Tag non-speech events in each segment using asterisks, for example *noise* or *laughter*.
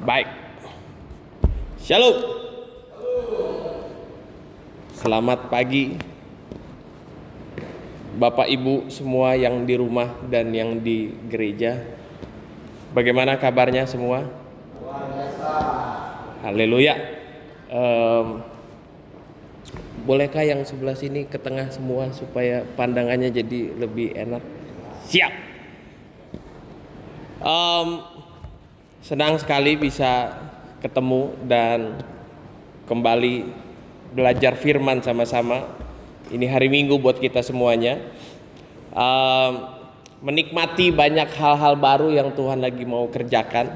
Baik. Shalom. Selamat pagi. Bapak Ibu semua yang di rumah dan yang di gereja. Bagaimana kabarnya semua? Haleluya. Em, bolehkah yang sebelah sini ke tengah semua supaya pandangannya jadi lebih enak? Siap. Em, senang sekali bisa ketemu dan kembali belajar firman sama-sama. Ini hari Minggu buat kita semuanya. Em, menikmati banyak hal-hal baru yang Tuhan lagi mau kerjakan.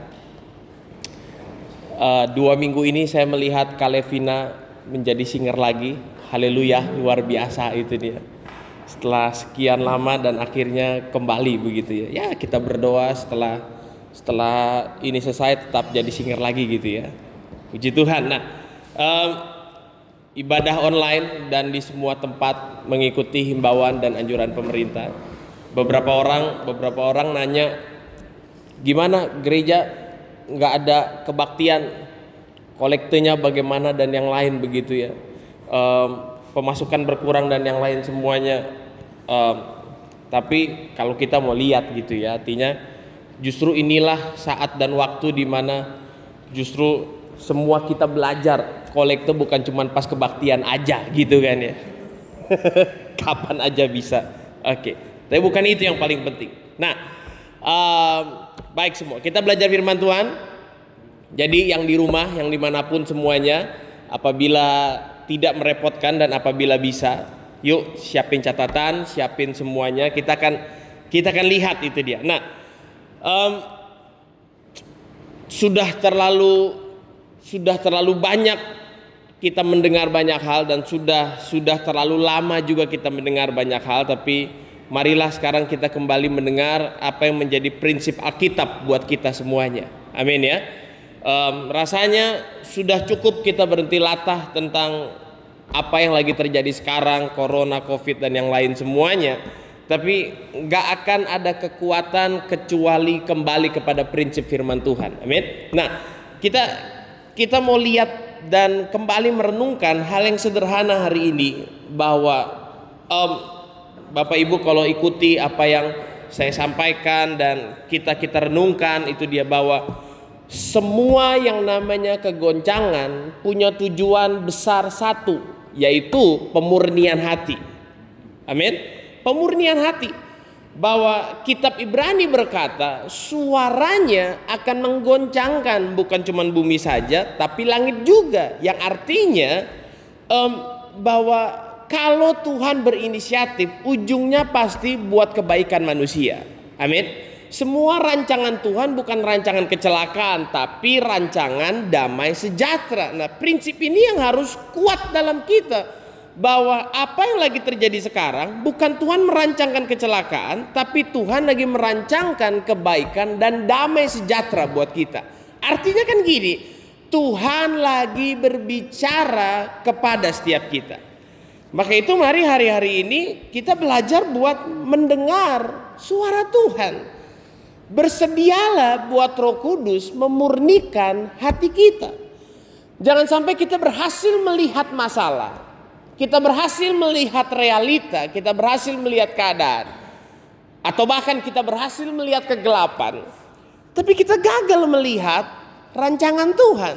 Eh, dua minggu ini saya melihat Kalevina menjadi singer lagi. Haleluya, luar biasa itu dia. Setelah sekian lama dan akhirnya kembali begitu ya. Ya kita berdoa setelah setelah ini selesai tetap jadi singer lagi gitu ya. Puji Tuhan. Nah, em, ibadah online dan di semua tempat mengikuti himbauan dan anjuran pemerintah. Beberapa orang beberapa orang nanya gimana gereja nggak ada kebaktian kolektenya bagaimana dan yang lain begitu ya Em, pemasukan berkurang dan yang lain semuanya Em, tapi kalau kita mau lihat gitu ya artinya justru inilah saat dan waktu di mana justru semua kita belajar kolekte bukan cuma pas kebaktian aja gitu kan ya. *laughs* Kapan aja bisa. Oke tapi bukan itu yang paling penting. Nah em, baik semua. Kita belajar firman Tuhan. Jadi yang di rumah yang di mana pun semuanya apabila tidak merepotkan dan apabila bisa yuk siapin catatan siapin semuanya. Kita akan kita akan lihat itu dia. Nah em, sudah terlalu sudah terlalu banyak kita mendengar banyak hal dan sudah sudah terlalu lama juga kita mendengar banyak hal tapi marilah sekarang kita kembali mendengar apa yang menjadi prinsip Alkitab buat kita semuanya. Amin ya. Em, rasanya sudah cukup kita berhenti latah tentang apa yang lagi terjadi sekarang, corona, covid dan yang lain semuanya. Tapi nggak akan ada kekuatan kecuali kembali kepada prinsip firman Tuhan. Amin. Nah, kita kita mau lihat dan kembali merenungkan hal yang sederhana hari ini bahwa em, Bapak Ibu kalau ikuti apa yang saya sampaikan dan kita kita renungkan itu dia bahwa semua yang namanya kegoncangan punya tujuan besar satu yaitu pemurnian hati. Amin. Pemurnian hati. Bahwa kitab Ibrani berkata suaranya akan menggoncangkan bukan cuma bumi saja tapi langit juga yang artinya em, bahwa kalau Tuhan berinisiatif ujungnya pasti buat kebaikan manusia. Amin. Semua rancangan Tuhan bukan rancangan kecelakaan tapi rancangan damai sejahtera. Nah, prinsip ini yang harus kuat dalam kita bahwa apa yang lagi terjadi sekarang bukan Tuhan merancangkan kecelakaan, tapi Tuhan lagi merancangkan kebaikan dan damai sejahtera buat kita. Artinya kan gini, Tuhan lagi berbicara kepada setiap kita. Maka itu mari hari-hari ini kita belajar buat mendengar suara Tuhan. Bersedialah buat Roh Kudus memurnikan hati kita. Jangan sampai kita berhasil melihat masalah, kita berhasil melihat realita, kita berhasil melihat keadaan, atau bahkan kita berhasil melihat kegelapan, tapi kita gagal melihat rancangan Tuhan.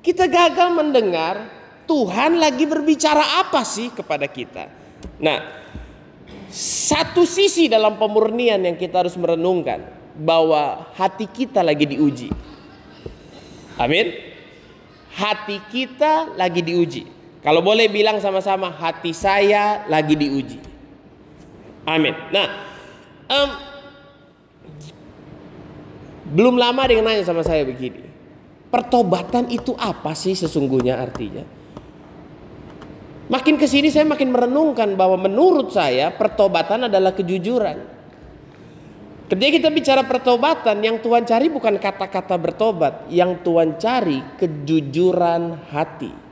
Kita gagal mendengar Tuhan lagi berbicara apa sih kepada kita. Nah, satu sisi dalam pemurnian yang kita harus merenungkan bahwa hati kita lagi diuji. Amin. Hati kita lagi diuji. Kalau boleh bilang sama-sama hati saya lagi diuji. Amin. Nah, em, belum lama dia nanya sama saya begini. Pertobatan itu apa sih sesungguhnya artinya? Makin ke sini saya makin merenungkan bahwa menurut saya pertobatan adalah kejujuran. Ketika kita bicara pertobatan, yang Tuhan cari bukan kata-kata bertobat, yang Tuhan cari kejujuran hati.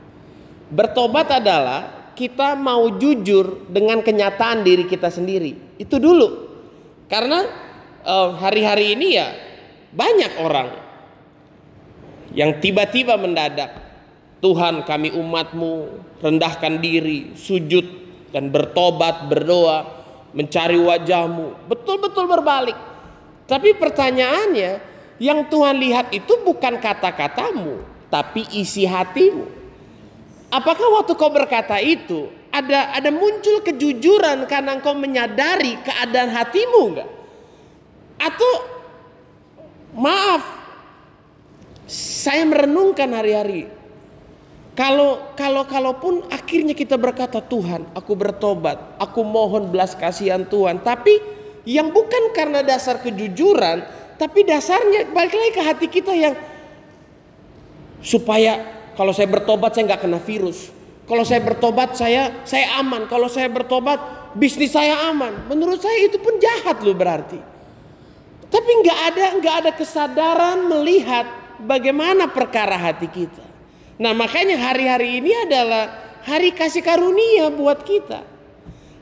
Bertobat adalah kita mau jujur dengan kenyataan diri kita sendiri. Itu dulu. Karena eh, hari-hari ini ya banyak orang yang tiba-tiba mendadak. Tuhan kami umatmu rendahkan diri, sujud dan bertobat, berdoa, mencari wajahmu. Betul-betul berbalik. Tapi pertanyaannya, yang Tuhan lihat itu bukan kata-katamu, tapi isi hatimu. Apakah waktu kau berkata itu ada ada muncul kejujuran karena engkau menyadari keadaan hatimu enggak? Atau maaf, saya merenungkan hari-hari. Kalau kalau kalaupun akhirnya kita berkata Tuhan, aku bertobat, aku mohon belas kasihan Tuhan, tapi yang bukan karena dasar kejujuran, tapi dasarnya balik lagi ke hati kita yang supaya kalau saya bertobat saya nggak kena virus. Kalau saya bertobat saya saya aman. Kalau saya bertobat bisnis saya aman. Menurut saya itu pun jahat loh berarti. Tapi nggak ada nggak ada kesadaran melihat bagaimana perkara hati kita. Nah makanya hari-hari ini adalah hari kasih karunia buat kita.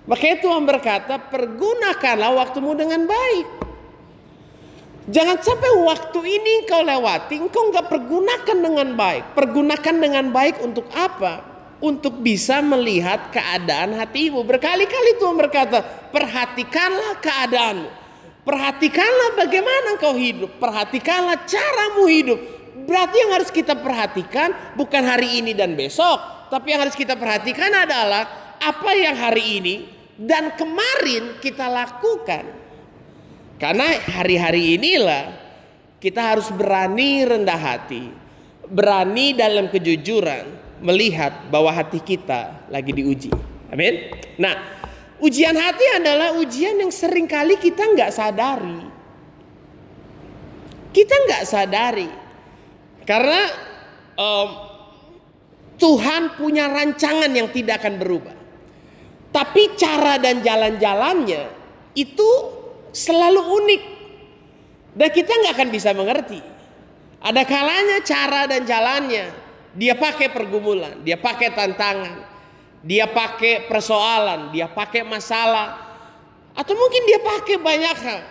Makanya Tuhan berkata pergunakanlah waktumu dengan baik. Jangan sampai waktu ini engkau lewati, engkau nggak pergunakan dengan baik. Pergunakan dengan baik untuk apa? Untuk bisa melihat keadaan hatimu. Berkali-kali Tuhan berkata, perhatikanlah keadaanmu. Perhatikanlah bagaimana engkau hidup. Perhatikanlah caramu hidup. Berarti yang harus kita perhatikan bukan hari ini dan besok. Tapi yang harus kita perhatikan adalah apa yang hari ini dan kemarin kita lakukan. Karena hari-hari inilah kita harus berani rendah hati, berani dalam kejujuran melihat bahwa hati kita lagi diuji. Amin. Nah, ujian hati adalah ujian yang sering kali kita nggak sadari. Kita nggak sadari karena um, Tuhan punya rancangan yang tidak akan berubah. Tapi cara dan jalan-jalannya itu selalu unik. Dan kita nggak akan bisa mengerti. Ada kalanya cara dan jalannya. Dia pakai pergumulan, dia pakai tantangan, dia pakai persoalan, dia pakai masalah. Atau mungkin dia pakai banyak hal.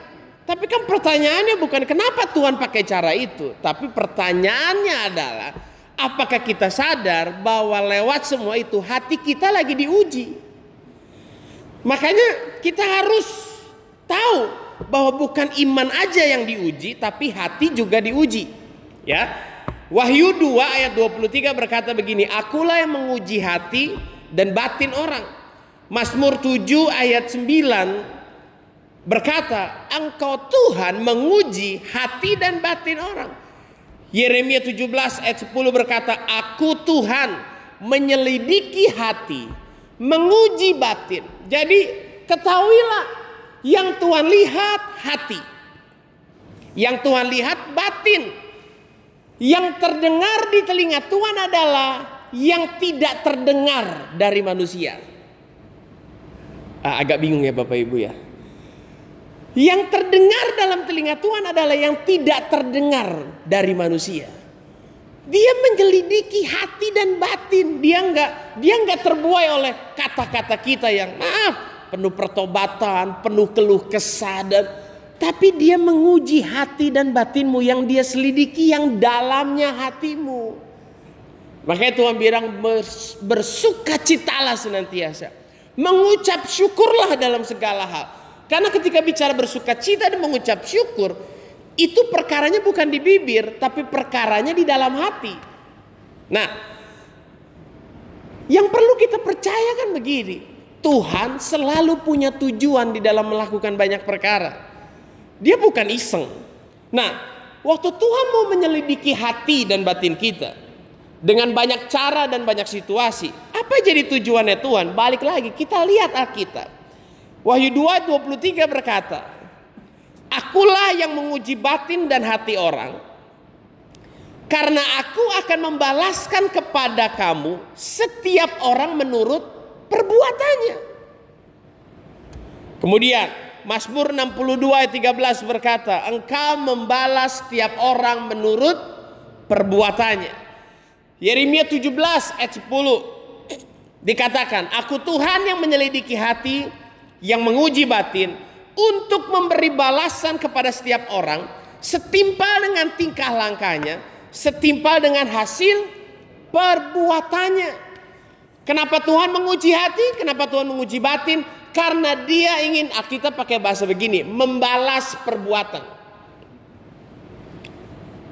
Tapi kan pertanyaannya bukan kenapa Tuhan pakai cara itu. Tapi pertanyaannya adalah apakah kita sadar bahwa lewat semua itu hati kita lagi diuji. Makanya kita harus tahu bahwa bukan iman aja yang diuji tapi hati juga diuji. Ya. Wahyu 2 ayat 23 berkata begini, "Akulah yang menguji hati dan batin orang." Mazmur 7 ayat 9 berkata, "Engkau Tuhan menguji hati dan batin orang." Yeremia 17 ayat 10 berkata, "Aku Tuhan menyelidiki hati, menguji batin." Jadi ketahuilah yang Tuhan lihat hati. Yang Tuhan lihat batin. Yang terdengar di telinga Tuhan adalah yang tidak terdengar dari manusia. Ah, agak bingung ya Bapak Ibu ya. Yang terdengar dalam telinga Tuhan adalah yang tidak terdengar dari manusia. Dia menjelidiki hati dan batin. Dia nggak dia nggak terbuai oleh kata-kata kita yang maaf penuh pertobatan, penuh keluh kesah dan tapi dia menguji hati dan batinmu yang dia selidiki yang dalamnya hatimu. Makanya Tuhan bilang bersuka citalah senantiasa. Mengucap syukurlah dalam segala hal. Karena ketika bicara bersuka cita dan mengucap syukur, itu perkaranya bukan di bibir, tapi perkaranya di dalam hati. Nah, yang perlu kita percayakan begini, Tuhan selalu punya tujuan di dalam melakukan banyak perkara. Dia bukan iseng. Nah, waktu Tuhan mau menyelidiki hati dan batin kita dengan banyak cara dan banyak situasi, apa jadi tujuannya Tuhan? Balik lagi, kita lihat Alkitab. Wahyu 2:23 berkata, Akulah yang menguji batin dan hati orang, karena aku akan membalaskan kepada kamu setiap orang menurut perbuatannya. Kemudian Mazmur 62 ayat 13 berkata, engkau membalas setiap orang menurut perbuatannya. Yeremia 17 ayat 10 dikatakan, aku Tuhan yang menyelidiki hati, yang menguji batin, untuk memberi balasan kepada setiap orang setimpal dengan tingkah langkahnya setimpal dengan hasil perbuatannya. Kenapa Tuhan menguji hati? Kenapa Tuhan menguji batin? Karena dia ingin, ah, kita pakai bahasa begini, membalas perbuatan.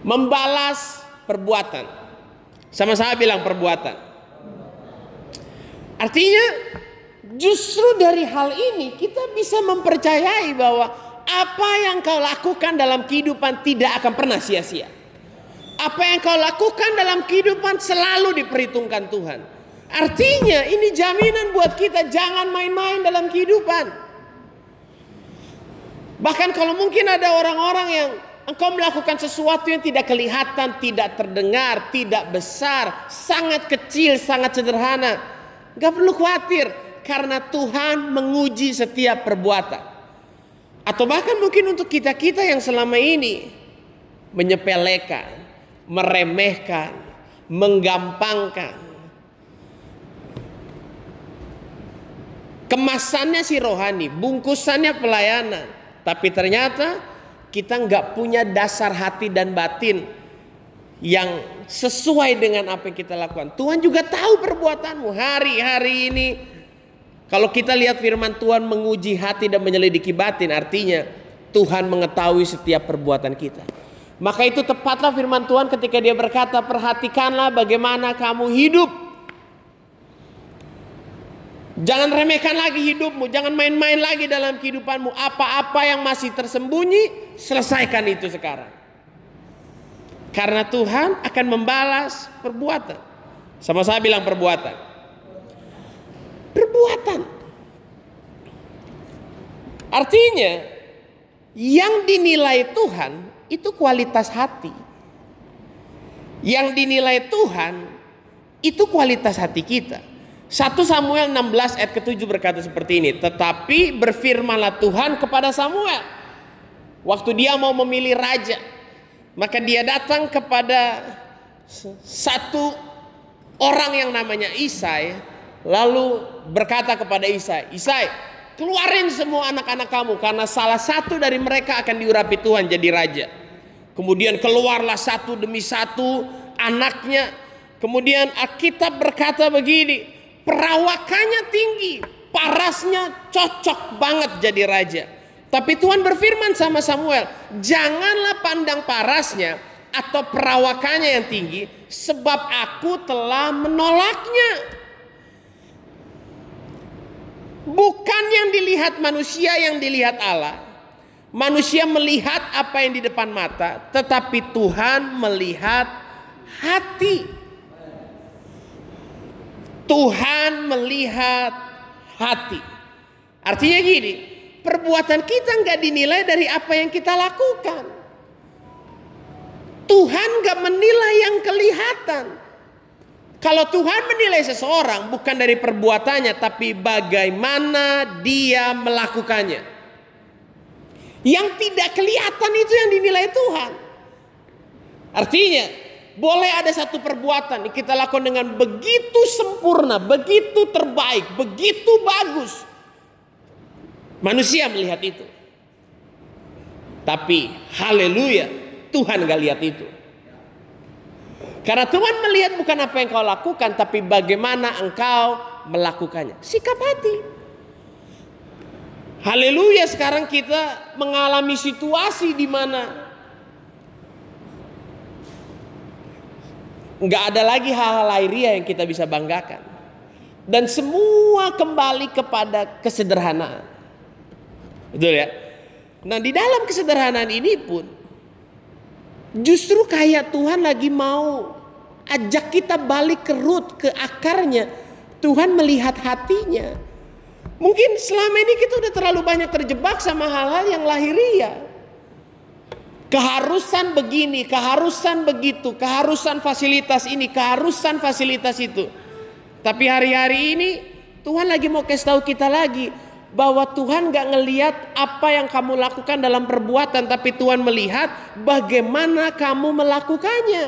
Membalas perbuatan. Sama-sama bilang perbuatan. Artinya justru dari hal ini kita bisa mempercayai bahwa apa yang kau lakukan dalam kehidupan tidak akan pernah sia-sia. Apa yang kau lakukan dalam kehidupan selalu diperhitungkan Tuhan. Artinya ini jaminan buat kita jangan main-main dalam kehidupan. Bahkan kalau mungkin ada orang-orang yang engkau melakukan sesuatu yang tidak kelihatan, tidak terdengar, tidak besar, sangat kecil, sangat sederhana. Gak perlu khawatir karena Tuhan menguji setiap perbuatan. Atau bahkan mungkin untuk kita-kita yang selama ini menyepelekan, meremehkan, menggampangkan, Kemasannya si rohani, bungkusannya pelayanan. Tapi ternyata kita nggak punya dasar hati dan batin yang sesuai dengan apa yang kita lakukan. Tuhan juga tahu perbuatanmu hari-hari ini. Kalau kita lihat firman Tuhan menguji hati dan menyelidiki batin, artinya Tuhan mengetahui setiap perbuatan kita. Maka itu tepatlah firman Tuhan ketika dia berkata, perhatikanlah bagaimana kamu hidup Jangan remehkan lagi hidupmu, jangan main-main lagi dalam kehidupanmu. Apa-apa yang masih tersembunyi, selesaikan itu sekarang. Karena Tuhan akan membalas perbuatan. Sama saya bilang perbuatan. Perbuatan. Artinya, yang dinilai Tuhan itu kualitas hati. Yang dinilai Tuhan itu kualitas hati kita. 1 Samuel 16 ayat ke-7 berkata seperti ini. Tetapi berfirmanlah Tuhan kepada Samuel. Waktu dia mau memilih raja. Maka dia datang kepada satu orang yang namanya Isai. Lalu berkata kepada Isai. Isai keluarin semua anak-anak kamu. Karena salah satu dari mereka akan diurapi Tuhan jadi raja. Kemudian keluarlah satu demi satu anaknya. Kemudian Alkitab berkata begini, perawakannya tinggi, parasnya cocok banget jadi raja. Tapi Tuhan berfirman sama Samuel, janganlah pandang parasnya atau perawakannya yang tinggi, sebab aku telah menolaknya. Bukan yang dilihat manusia yang dilihat Allah. Manusia melihat apa yang di depan mata, tetapi Tuhan melihat hati. Tuhan melihat hati. Artinya gini, perbuatan kita nggak dinilai dari apa yang kita lakukan. Tuhan nggak menilai yang kelihatan. Kalau Tuhan menilai seseorang bukan dari perbuatannya, tapi bagaimana dia melakukannya. Yang tidak kelihatan itu yang dinilai Tuhan. Artinya, boleh ada satu perbuatan yang kita lakukan dengan begitu sempurna, begitu terbaik, begitu bagus. Manusia melihat itu. Tapi haleluya, Tuhan gak lihat itu. Karena Tuhan melihat bukan apa yang kau lakukan, tapi bagaimana engkau melakukannya. Sikap hati. Haleluya, sekarang kita mengalami situasi di mana nggak ada lagi hal-hal lahiriah yang kita bisa banggakan. Dan semua kembali kepada kesederhanaan. Betul ya? Nah di dalam kesederhanaan ini pun justru kayak Tuhan lagi mau ajak kita balik ke root, ke akarnya. Tuhan melihat hatinya. Mungkin selama ini kita udah terlalu banyak terjebak sama hal-hal yang lahiriah. Keharusan begini, keharusan begitu, keharusan fasilitas ini, keharusan fasilitas itu. Tapi hari-hari ini Tuhan lagi mau kasih tahu kita lagi bahwa Tuhan gak ngeliat apa yang kamu lakukan dalam perbuatan, tapi Tuhan melihat bagaimana kamu melakukannya.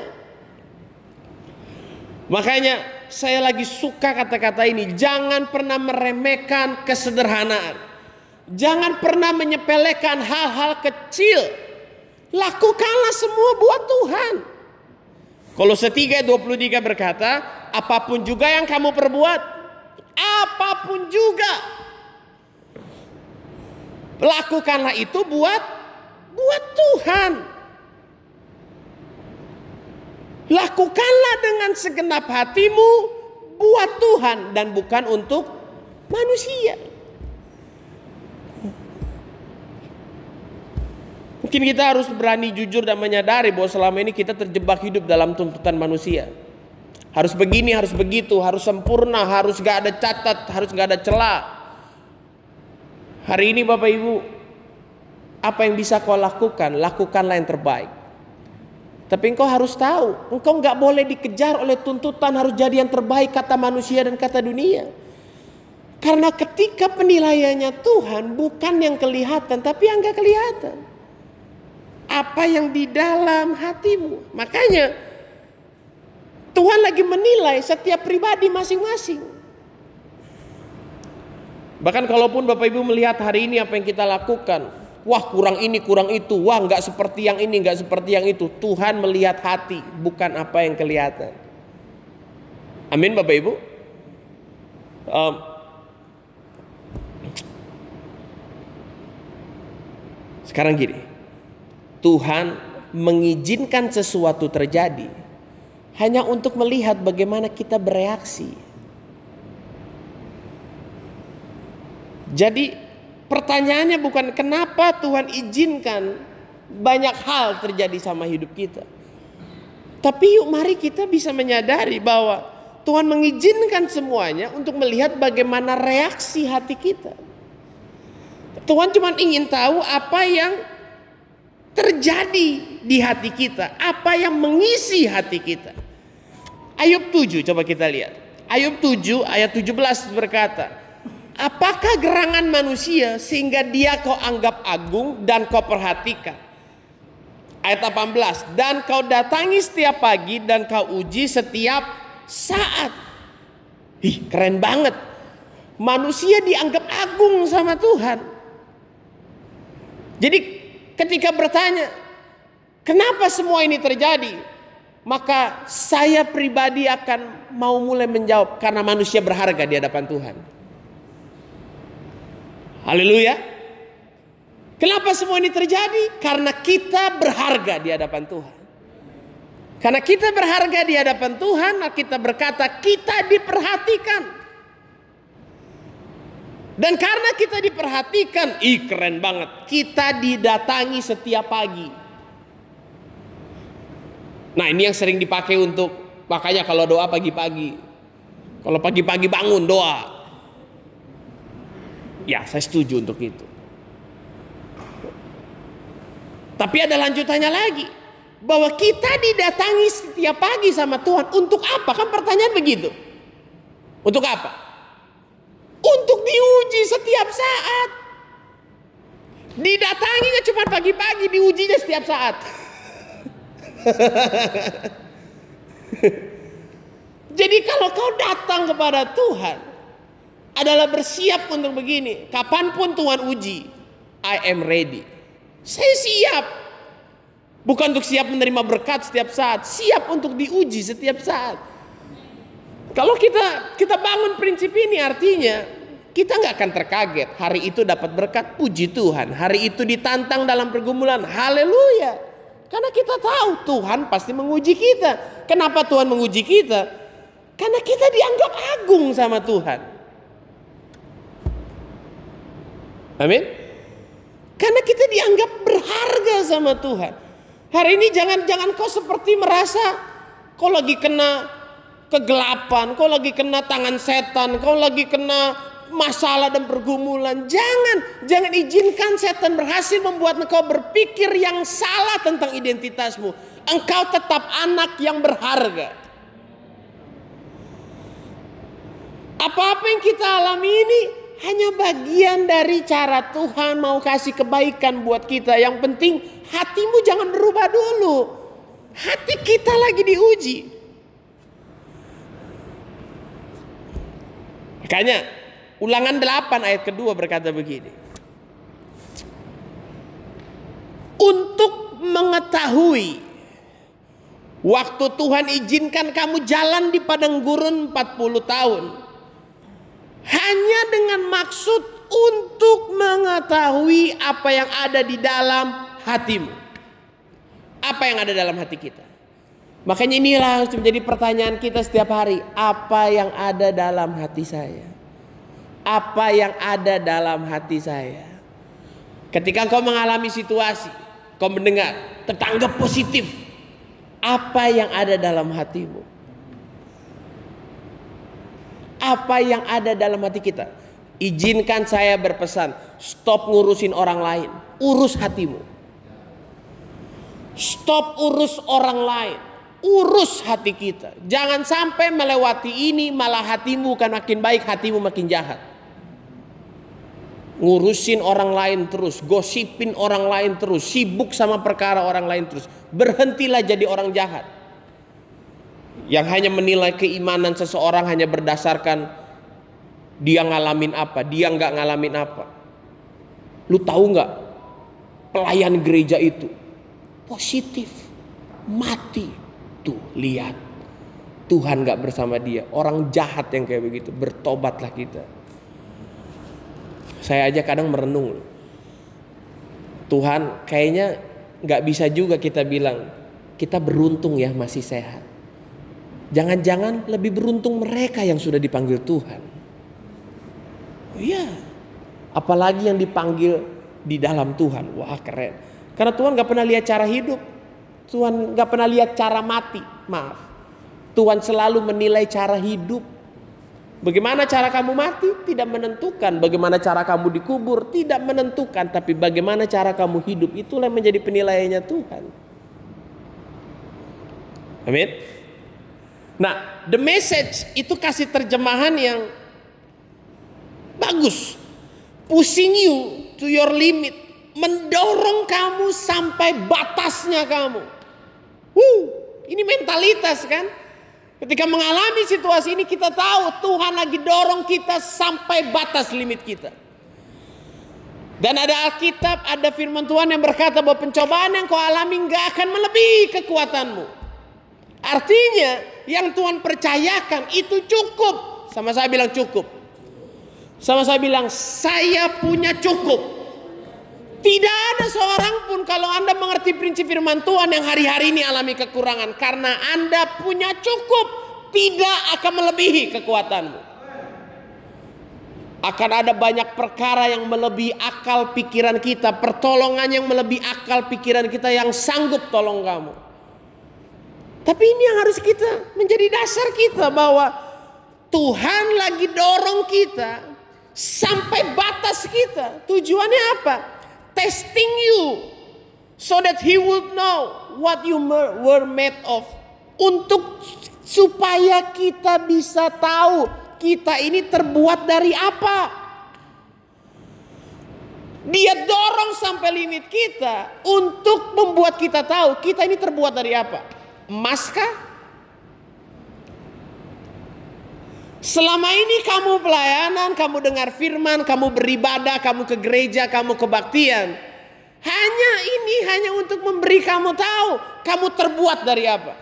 Makanya saya lagi suka kata-kata ini, jangan pernah meremehkan kesederhanaan. Jangan pernah menyepelekan hal-hal kecil Lakukanlah semua buat Tuhan. Kolose 3 23 berkata, apa pun juga yang kamu perbuat, apa pun juga lakukanlah itu buat buat Tuhan. Lakukanlah dengan segenap hatimu buat Tuhan dan bukan untuk manusia. Mungkin kita harus berani jujur dan menyadari bahwa selama ini kita terjebak hidup dalam tuntutan manusia. Harus begini, harus begitu, harus sempurna, harus gak ada catat, harus gak ada celah. Hari ini Bapak Ibu, apa yang bisa kau lakukan, lakukanlah yang terbaik. Tapi engkau harus tahu, engkau nggak boleh dikejar oleh tuntutan harus jadi yang terbaik kata manusia dan kata dunia. Karena ketika penilaiannya Tuhan bukan yang kelihatan, tapi yang gak kelihatan apa yang di dalam hatimu. Makanya Tuhan lagi menilai setiap pribadi masing-masing. Bahkan kalaupun Bapak Ibu melihat hari ini apa yang kita lakukan, wah kurang ini kurang itu, wah nggak seperti yang ini nggak seperti yang itu. Tuhan melihat hati, bukan apa yang kelihatan. Amin Bapak Ibu. Um, sekarang gini, Tuhan mengizinkan sesuatu terjadi hanya untuk melihat bagaimana kita bereaksi. Jadi pertanyaannya bukan kenapa Tuhan izinkan banyak hal terjadi sama hidup kita. Tapi yuk mari kita bisa menyadari bahwa Tuhan mengizinkan semuanya untuk melihat bagaimana reaksi hati kita. Tuhan cuma ingin tahu apa yang terjadi di hati kita, apa yang mengisi hati kita. Ayub 7 coba kita lihat. Ayub 7 ayat 17 berkata, Apakah gerangan manusia sehingga dia kau anggap agung dan kau perhatikan? Ayat 18, dan kau datangi setiap pagi dan kau uji setiap saat. Ih, keren banget. Manusia dianggap agung sama Tuhan. Jadi ketika bertanya, kenapa semua ini terjadi? Maka saya pribadi akan mau mulai menjawab karena manusia berharga di hadapan Tuhan. Haleluya. Kenapa semua ini terjadi? Karena kita berharga di hadapan Tuhan. Karena kita berharga di hadapan Tuhan, kita berkata kita diperhatikan. Dan karena kita diperhatikan, ih keren banget. Kita didatangi setiap pagi. Nah ini yang sering dipakai untuk, makanya kalau doa pagi-pagi. Kalau pagi-pagi bangun doa. Ya saya setuju untuk itu. Tapi ada lanjutannya lagi. Bahwa kita didatangi setiap pagi sama Tuhan. Untuk apa? Kan pertanyaan begitu. Untuk apa? Untuk diuji setiap saat. Didatanginya cuma pagi-pagi, diujinya setiap saat. *laughs* Jadi kalau kau datang kepada Tuhan adalah bersiap untuk begini. Kapan pun Tuhan uji, I am ready. Saya siap. Bukan untuk siap menerima berkat setiap saat, siap untuk diuji setiap saat. Kalau kita kita bangun prinsip ini artinya kita nggak akan terkaget. Hari itu dapat berkat, puji Tuhan. Hari itu ditantang dalam pergumulan, haleluya. Karena kita tahu Tuhan pasti menguji kita. Kenapa Tuhan menguji kita? Karena kita dianggap agung sama Tuhan. Amin. Karena kita dianggap berharga sama Tuhan. Hari ini jangan-jangan kau seperti merasa kau lagi kena kegelapan, kau lagi kena tangan setan, kau lagi kena masalah dan pergumulan. Jangan, jangan izinkan setan berhasil membuat engkau berpikir yang salah tentang identitasmu. Engkau tetap anak yang berharga. Apa-apa yang kita alami ini hanya bagian dari cara Tuhan mau kasih kebaikan buat kita. Yang penting hatimu jangan berubah dulu. Hati kita lagi diuji. Makanya Ulangan 8 ayat kedua berkata begini. Untuk mengetahui Waktu Tuhan izinkan kamu jalan di padang gurun 40 tahun. Hanya dengan maksud untuk mengetahui apa yang ada di dalam hatimu. Apa yang ada dalam hati kita. Makanya inilah harus menjadi pertanyaan kita setiap hari. Apa yang ada dalam hati saya? Apa yang ada dalam hati saya? Ketika kau mengalami situasi, kau mendengar tetangga positif. Apa yang ada dalam hatimu? Apa yang ada dalam hati kita? Izinkan saya berpesan, stop ngurusin orang lain, urus hatimu. Stop urus orang lain, urus hati kita. Jangan sampai melewati ini malah hatimu kan makin baik, hatimu makin jahat. Ngurusin orang lain terus, gosipin orang lain terus, sibuk sama perkara orang lain terus. Berhentilah jadi orang jahat. Yang hanya menilai keimanan seseorang hanya berdasarkan dia ngalamin apa, dia nggak ngalamin apa. Lu tahu nggak pelayan gereja itu positif, mati, Tuh lihat Tuhan gak bersama dia. Orang jahat yang kayak begitu. Bertobatlah kita. Saya aja kadang merenung. Tuhan kayaknya gak bisa juga kita bilang. Kita beruntung ya masih sehat. Jangan-jangan lebih beruntung mereka yang sudah dipanggil Tuhan. Oh iya. Apalagi yang dipanggil di dalam Tuhan. Wah keren. Karena Tuhan gak pernah lihat cara hidup. Tuhan nggak pernah lihat cara mati, maaf. Tuhan selalu menilai cara hidup. Bagaimana cara kamu mati tidak menentukan, bagaimana cara kamu dikubur tidak menentukan, tapi bagaimana cara kamu hidup itulah menjadi penilaiannya Tuhan. Amin. Nah, the message itu kasih terjemahan yang bagus. Pushing you to your limit, mendorong kamu sampai batasnya kamu. Wuh, ini mentalitas kan? Ketika mengalami situasi ini kita tahu Tuhan lagi dorong kita sampai batas limit kita. Dan ada Alkitab, ada firman Tuhan yang berkata bahwa pencobaan yang kau alami nggak akan melebihi kekuatanmu. Artinya yang Tuhan percayakan itu cukup. Sama saya bilang cukup. Sama saya bilang saya punya cukup. Tidak ada seorang pun kalau Anda mengerti prinsip firman Tuhan yang hari-hari ini alami kekurangan. Karena Anda punya cukup. Tidak akan melebihi kekuatanmu. Akan ada banyak perkara yang melebihi akal pikiran kita. Pertolongan yang melebihi akal pikiran kita yang sanggup tolong kamu. Tapi ini yang harus kita menjadi dasar kita bahwa Tuhan lagi dorong kita sampai batas kita. Tujuannya apa? Testing you so that he would know what you were made of untuk supaya kita bisa tahu kita ini terbuat dari apa. Dia dorong sampai limit kita untuk membuat kita tahu kita ini terbuat dari apa. Emas kah? Selama ini kamu pelayanan, kamu dengar firman, kamu beribadah, kamu ke gereja, kamu kebaktian. Hanya ini hanya untuk memberi kamu tahu kamu terbuat dari apa.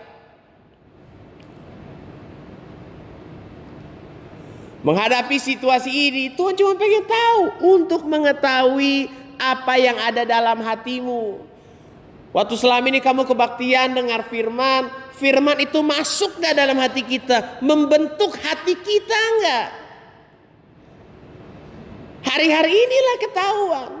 Menghadapi situasi ini, Tuhan cuma pengen tahu untuk mengetahui apa yang ada dalam hatimu. Waktu selama ini kamu kebaktian dengar firman, firman itu masuk gak dalam hati kita? Membentuk hati kita nggak? Hari-hari inilah ketahuan.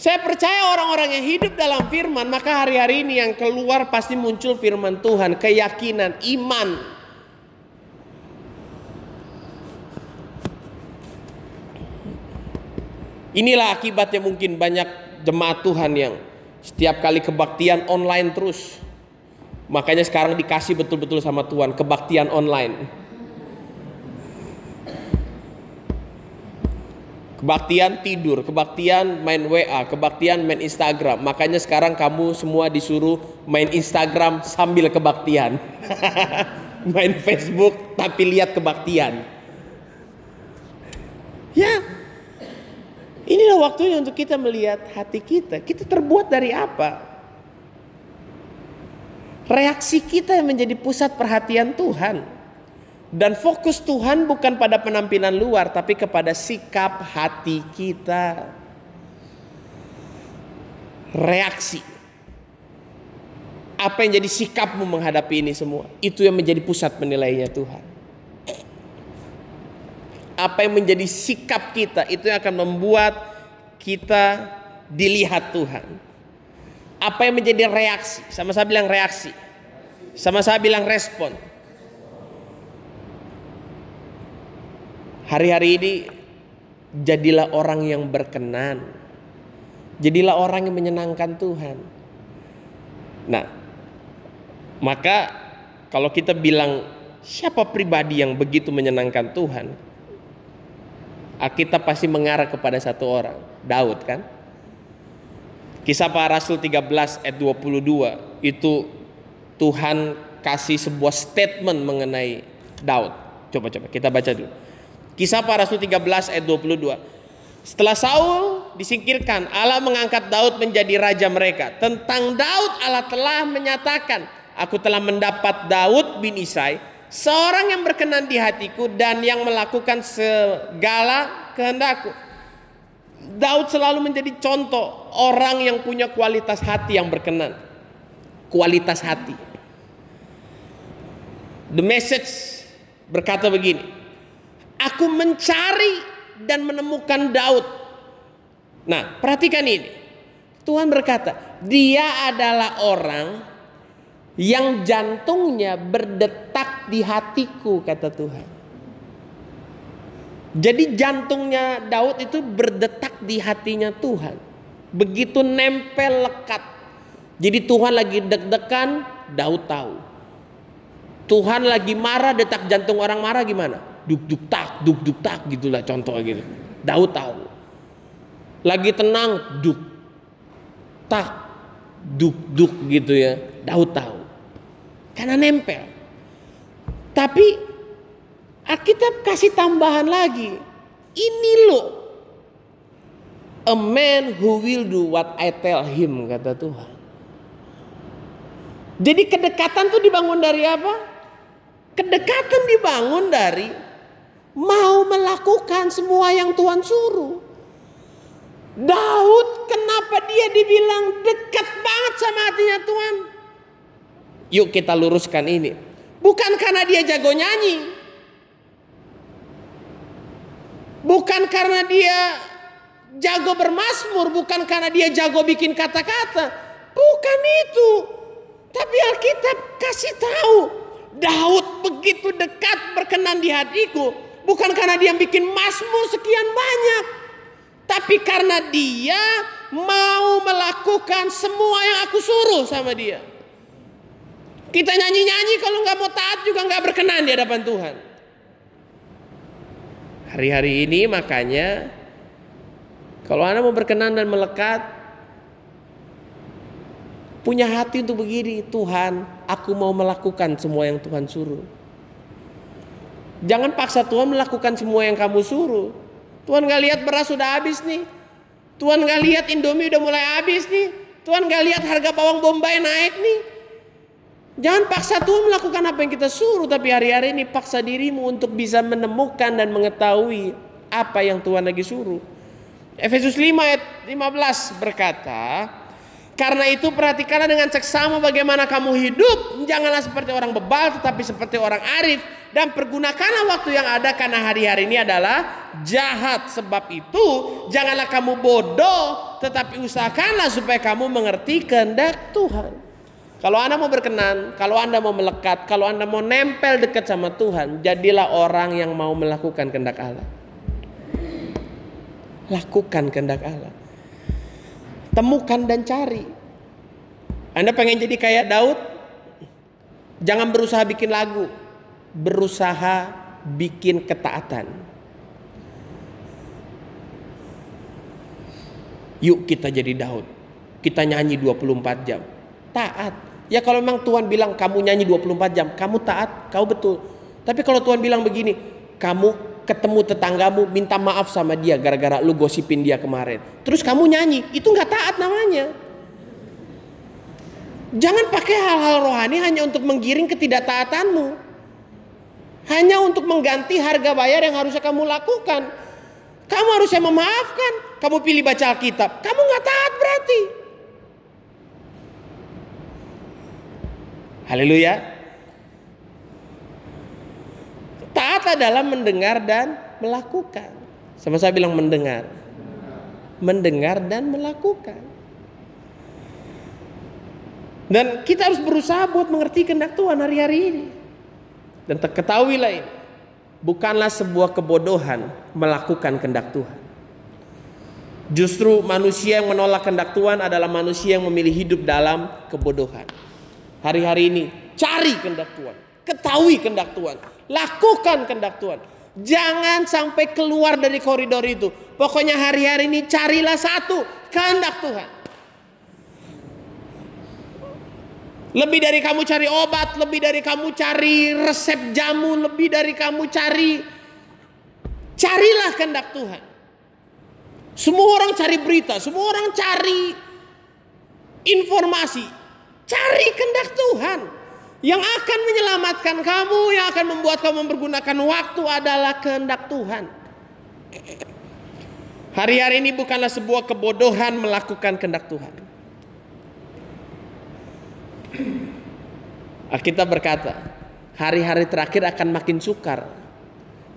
Saya percaya orang-orang yang hidup dalam firman, maka hari-hari ini yang keluar pasti muncul firman Tuhan, keyakinan, iman. Inilah akibatnya mungkin banyak jemaat Tuhan yang setiap kali kebaktian online terus. Makanya sekarang dikasih betul-betul sama Tuhan kebaktian online. Kebaktian tidur, kebaktian main WA, kebaktian main Instagram. Makanya sekarang kamu semua disuruh main Instagram sambil kebaktian. *laughs* main Facebook tapi lihat kebaktian. Ya, inilah waktunya untuk kita melihat hati kita. Kita terbuat dari apa? Reaksi kita yang menjadi pusat perhatian Tuhan. Dan fokus Tuhan bukan pada penampilan luar, tapi kepada sikap hati kita. Reaksi. Apa yang jadi sikapmu menghadapi ini semua? Itu yang menjadi pusat penilaiannya Tuhan. Apa yang menjadi sikap kita, itu yang akan membuat kita dilihat Tuhan. Apa yang menjadi reaksi? Sama saya bilang reaksi. Sama saya bilang respon. Hari-hari ini jadilah orang yang berkenan. Jadilah orang yang menyenangkan Tuhan. Nah, maka kalau kita bilang siapa pribadi yang begitu menyenangkan Tuhan, kita pasti mengarah kepada satu orang, Daud kan? Kisah para Rasul 13 ayat 22 itu Tuhan kasih sebuah statement mengenai Daud. Coba-coba kita baca dulu. Kisah para Rasul 13 ayat 22. Setelah Saul disingkirkan, Allah mengangkat Daud menjadi raja mereka. Tentang Daud Allah telah menyatakan, aku telah mendapat Daud bin Isai, seorang yang berkenan di hatiku dan yang melakukan segala kehendakku. Daud selalu menjadi contoh orang yang punya kualitas hati yang berkenan. Kualitas hati. The message berkata begini. Aku mencari dan menemukan Daud. Nah, perhatikan ini. Tuhan berkata, dia adalah orang yang jantungnya berdetak di hatiku, kata Tuhan. Jadi jantungnya Daud itu berdetak di hatinya Tuhan. Begitu nempel lekat. Jadi Tuhan lagi deg-degan, Daud tahu. Tuhan lagi marah, detak jantung orang marah gimana? duk duk tak duk duk tak gitulah contoh gitu Daud tahu lagi tenang duk tak duk duk gitu ya Daud tahu karena nempel tapi Alkitab kasih tambahan lagi ini loh a man who will do what I tell him kata Tuhan jadi kedekatan tuh dibangun dari apa kedekatan dibangun dari mau melakukan semua yang Tuhan suruh. Daud kenapa dia dibilang dekat banget sama hatinya Tuhan? Yuk kita luruskan ini. Bukan karena dia jago nyanyi. Bukan karena dia jago bermasmur, bukan karena dia jago bikin kata-kata. Bukan itu. Tapi Alkitab kasih tahu Daud begitu dekat berkenan di hatiku Bukan karena dia bikin masmu sekian banyak. Tapi karena dia mau melakukan semua yang aku suruh sama dia. Kita nyanyi-nyanyi kalau nggak mau taat juga nggak berkenan di hadapan Tuhan. Hari-hari ini makanya kalau Anda mau berkenan dan melekat punya hati untuk begini, Tuhan, aku mau melakukan semua yang Tuhan suruh. Jangan paksa Tuhan melakukan semua yang kamu suruh. Tuhan gak lihat beras sudah habis nih. Tuhan gak lihat Indomie udah mulai habis nih. Tuhan gak lihat harga bawang bombay naik nih. Jangan paksa Tuhan melakukan apa yang kita suruh. Tapi hari-hari ini paksa dirimu untuk bisa menemukan dan mengetahui apa yang Tuhan lagi suruh. Efesus 5 ayat 15 berkata, karena itu perhatikanlah dengan seksama bagaimana kamu hidup. Janganlah seperti orang bebal tetapi seperti orang arif dan pergunakanlah waktu yang ada karena hari-hari ini adalah jahat. Sebab itu janganlah kamu bodoh tetapi usahakanlah supaya kamu mengerti kehendak Tuhan. Kalau Anda mau berkenan, kalau Anda mau melekat, kalau Anda mau nempel dekat sama Tuhan, jadilah orang yang mau melakukan kehendak Allah. Lakukan kehendak Allah. Temukan dan cari. Anda pengen jadi kayak Daud? Jangan berusaha bikin lagu berusaha bikin ketaatan. Yuk kita jadi Daud. Kita nyanyi 24 jam. Taat. Ya kalau memang Tuhan bilang kamu nyanyi 24 jam, kamu taat, kau betul. Tapi kalau Tuhan bilang begini, kamu ketemu tetanggamu minta maaf sama dia gara-gara lu gosipin dia kemarin. Terus kamu nyanyi, itu nggak taat namanya. Jangan pakai hal-hal rohani hanya untuk menggiring ketidaktaatanmu. Hanya untuk mengganti harga bayar yang harusnya kamu lakukan. Kamu harusnya memaafkan. Kamu pilih baca Alkitab. Kamu nggak taat berarti. Haleluya. Taat adalah mendengar dan melakukan. Sama saya bilang mendengar. Mendengar dan melakukan. Dan kita harus berusaha buat mengerti kehendak Tuhan hari-hari ini. Dan terketahuilah ini. Bukanlah sebuah kebodohan melakukan kehendak Tuhan. Justru manusia yang menolak kehendak Tuhan adalah manusia yang memilih hidup dalam kebodohan. Hari-hari ini cari kehendak Tuhan. Ketahui kehendak Tuhan. Lakukan kehendak Tuhan. Jangan sampai keluar dari koridor itu. Pokoknya hari-hari ini carilah satu kehendak Tuhan. Lebih dari kamu cari obat, lebih dari kamu cari resep jamu, lebih dari kamu cari carilah kehendak Tuhan. Semua orang cari berita, semua orang cari informasi. Cari kehendak Tuhan. Yang akan menyelamatkan kamu, yang akan membuat kamu mempergunakan waktu adalah kehendak Tuhan. Hari-hari ini bukanlah sebuah kebodohan melakukan kehendak Tuhan. Alkitab berkata, hari-hari terakhir akan makin sukar.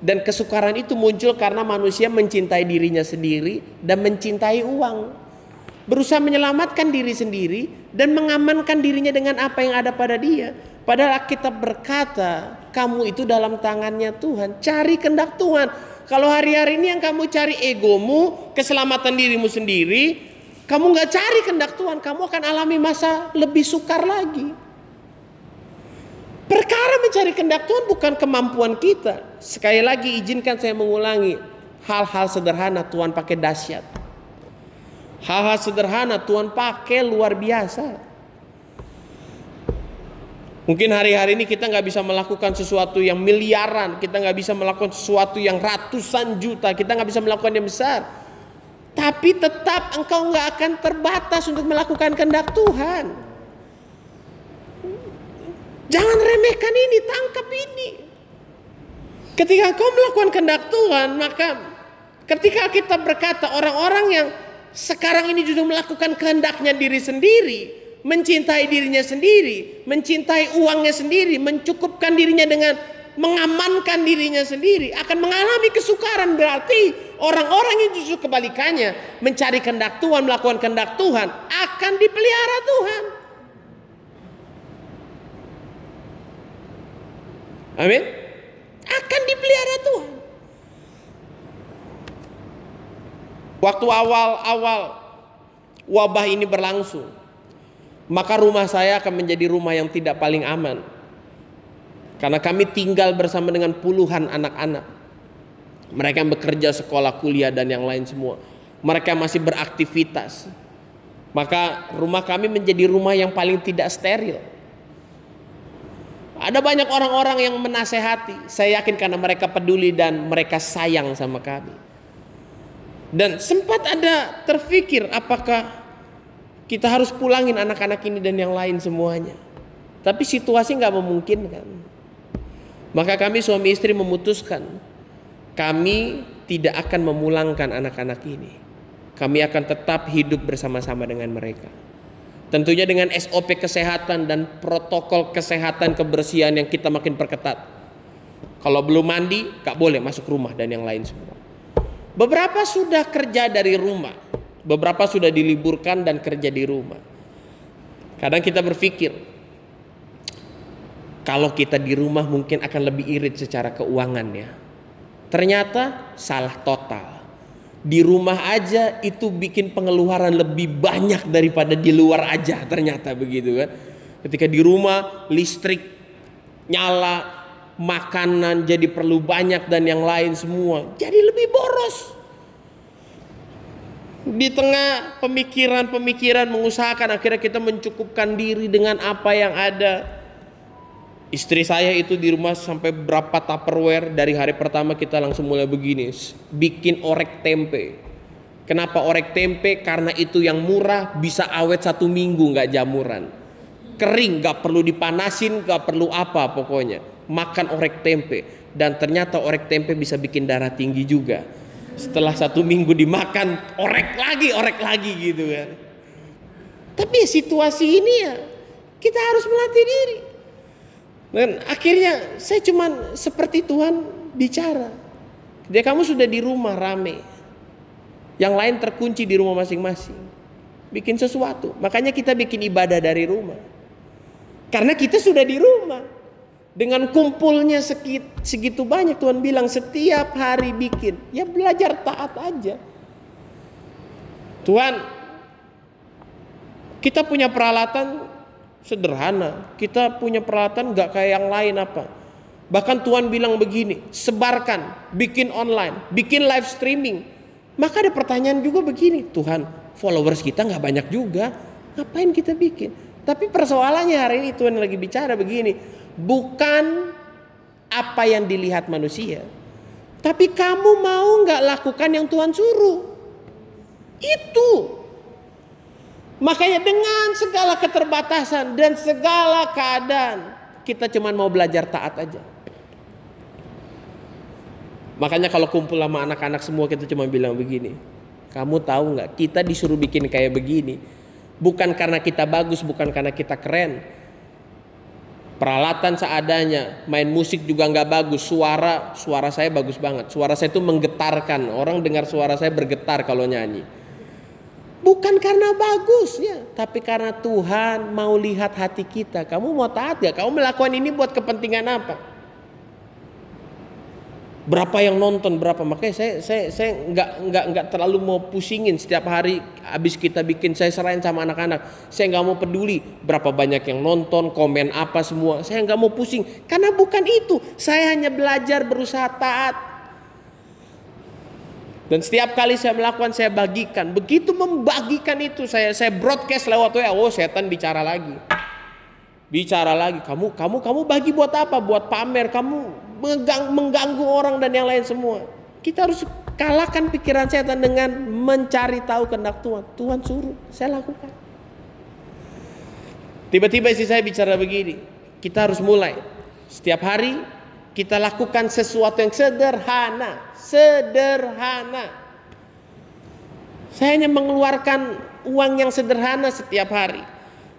Dan kesukaran itu muncul karena manusia mencintai dirinya sendiri dan mencintai uang. Berusaha menyelamatkan diri sendiri dan mengamankan dirinya dengan apa yang ada pada dia. Padahal Alkitab berkata, kamu itu dalam tangannya Tuhan. Cari kendak Tuhan. Kalau hari-hari ini yang kamu cari egomu, keselamatan dirimu sendiri, kamu nggak cari kendak Tuhan, kamu akan alami masa lebih sukar lagi. Perkara mencari kehendak Tuhan bukan kemampuan kita. Sekali lagi izinkan saya mengulangi. Hal-hal sederhana Tuhan pakai dahsyat. Hal-hal sederhana Tuhan pakai luar biasa. Mungkin hari-hari ini kita nggak bisa melakukan sesuatu yang miliaran, kita nggak bisa melakukan sesuatu yang ratusan juta, kita nggak bisa melakukan yang besar. Tapi tetap engkau nggak akan terbatas untuk melakukan kehendak Tuhan. Jangan remehkan ini, tangkap ini. Ketika kau melakukan kehendak Tuhan, maka ketika kita berkata orang-orang yang sekarang ini justru melakukan kehendaknya diri sendiri, mencintai dirinya sendiri, mencintai uangnya sendiri, mencukupkan dirinya dengan mengamankan dirinya sendiri, akan mengalami kesukaran berarti orang-orang yang justru kebalikannya mencari kehendak Tuhan, melakukan kehendak Tuhan akan dipelihara Tuhan. Amin. Akan dipelihara Tuhan. Waktu awal-awal wabah ini berlangsung, maka rumah saya akan menjadi rumah yang tidak paling aman. Karena kami tinggal bersama dengan puluhan anak-anak. Mereka yang bekerja sekolah, kuliah dan yang lain semua. Mereka masih beraktivitas. Maka rumah kami menjadi rumah yang paling tidak steril. Ada banyak orang-orang yang menasehati. Saya yakin karena mereka peduli dan mereka sayang sama kami. Dan sempat ada terfikir apakah kita harus pulangin anak-anak ini dan yang lain semuanya. Tapi situasi nggak memungkinkan. Maka kami suami istri memutuskan kami tidak akan memulangkan anak-anak ini. Kami akan tetap hidup bersama-sama dengan mereka. Tentunya dengan SOP kesehatan dan protokol kesehatan kebersihan yang kita makin perketat. Kalau belum mandi, gak boleh masuk rumah dan yang lain semua. Beberapa sudah kerja dari rumah, beberapa sudah diliburkan dan kerja di rumah. Kadang kita berpikir, kalau kita di rumah mungkin akan lebih irit secara keuangan ya. Ternyata salah total di rumah aja itu bikin pengeluaran lebih banyak daripada di luar aja ternyata begitu kan ketika di rumah listrik nyala makanan jadi perlu banyak dan yang lain semua jadi lebih boros di tengah pemikiran-pemikiran mengusahakan akhirnya kita mencukupkan diri dengan apa yang ada Istri saya itu di rumah sampai berapa tupperware dari hari pertama kita langsung mulai begini, bikin orek tempe. Kenapa orek tempe? Karena itu yang murah bisa awet satu minggu nggak jamuran. kering, gak perlu dipanasin, gak perlu apa pokoknya. Makan orek tempe dan ternyata orek tempe bisa bikin darah tinggi juga. Setelah satu minggu dimakan, orek lagi, orek lagi gitu kan. Tapi situasi ini ya kita harus melatih diri. Dan akhirnya saya cuman seperti Tuhan bicara. Dia kamu sudah di rumah rame. Yang lain terkunci di rumah masing-masing. Bikin sesuatu. Makanya kita bikin ibadah dari rumah. Karena kita sudah di rumah. Dengan kumpulnya segitu banyak Tuhan bilang setiap hari bikin. Ya belajar taat aja. Tuhan kita punya peralatan sederhana. Kita punya peralatan gak kayak yang lain apa. Bahkan Tuhan bilang begini, sebarkan, bikin online, bikin live streaming. Maka ada pertanyaan juga begini, Tuhan followers kita gak banyak juga, ngapain kita bikin? Tapi persoalannya hari ini Tuhan lagi bicara begini, bukan apa yang dilihat manusia. Tapi kamu mau nggak lakukan yang Tuhan suruh? Itu. Makanya dengan segala keterbatasan dan segala keadaan, kita cuma mau belajar taat aja. Makanya kalau kumpul sama anak-anak semua kita cuma bilang begini. Kamu tahu nggak? Kita disuruh bikin kayak begini. Bukan karena kita bagus, bukan karena kita keren peralatan seadanya, main musik juga nggak bagus, suara suara saya bagus banget, suara saya itu menggetarkan, orang dengar suara saya bergetar kalau nyanyi. Bukan karena bagus ya, tapi karena Tuhan mau lihat hati kita. Kamu mau taat ya? Kamu melakukan ini buat kepentingan apa? Berapa yang nonton berapa. Makanya saya saya saya nggak nggak nggak terlalu mau pusingin setiap hari habis kita bikin saya serahin sama anak-anak. Saya nggak mau peduli berapa banyak yang nonton komen apa semua. Saya nggak mau pusing. Karena bukan itu. Saya hanya belajar berusaha taat. Dan setiap kali saya melakukan saya bagikan. Begitu membagikan itu saya saya broadcast lewat WA oh setan bicara lagi. Bicara lagi. Kamu kamu kamu bagi buat apa? Buat pamer. Kamu mengganggu orang dan yang lain semua. Kita harus kalahkan pikiran setan dengan mencari tahu kehendak Tuhan. Tuhan suruh, saya lakukan. Tiba-tiba istri saya bicara begini, kita harus mulai. Setiap hari kita lakukan sesuatu yang sederhana, sederhana. Saya hanya mengeluarkan uang yang sederhana setiap hari.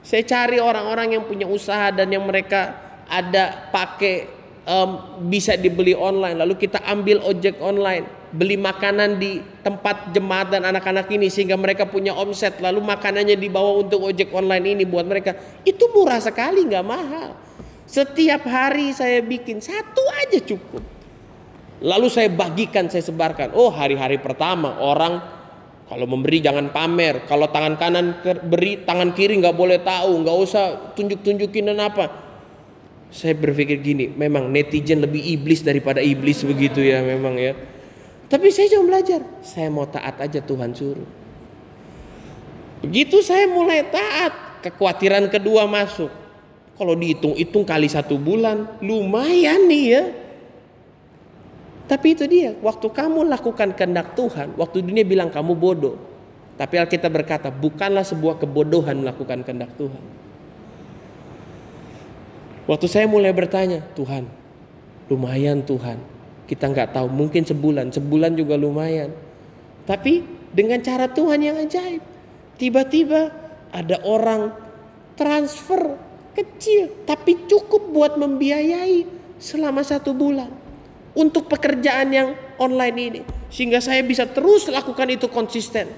Saya cari orang-orang yang punya usaha dan yang mereka ada pakai um, bisa dibeli online. Lalu kita ambil ojek online. Beli makanan di tempat jemaat dan anak-anak ini sehingga mereka punya omset. Lalu makanannya dibawa untuk ojek online ini buat mereka. Itu murah sekali nggak mahal. Setiap hari saya bikin satu aja cukup. Lalu saya bagikan saya sebarkan. Oh hari-hari pertama orang kalau memberi jangan pamer. Kalau tangan kanan beri tangan kiri nggak boleh tahu. Nggak usah tunjuk-tunjukin dan apa saya berpikir gini, memang netizen lebih iblis daripada iblis begitu ya memang ya. Tapi saya cuma belajar, saya mau taat aja Tuhan suruh. Begitu saya mulai taat, kekhawatiran kedua masuk. Kalau dihitung-hitung kali satu bulan, lumayan nih ya. Tapi itu dia, waktu kamu lakukan kehendak Tuhan, waktu dunia bilang kamu bodoh. Tapi Alkitab berkata, bukanlah sebuah kebodohan melakukan kehendak Tuhan. Waktu saya mulai bertanya, Tuhan, lumayan Tuhan. Kita nggak tahu, mungkin sebulan, sebulan juga lumayan. Tapi dengan cara Tuhan yang ajaib, tiba-tiba ada orang transfer kecil, tapi cukup buat membiayai selama satu bulan untuk pekerjaan yang online ini, sehingga saya bisa terus lakukan itu konsisten.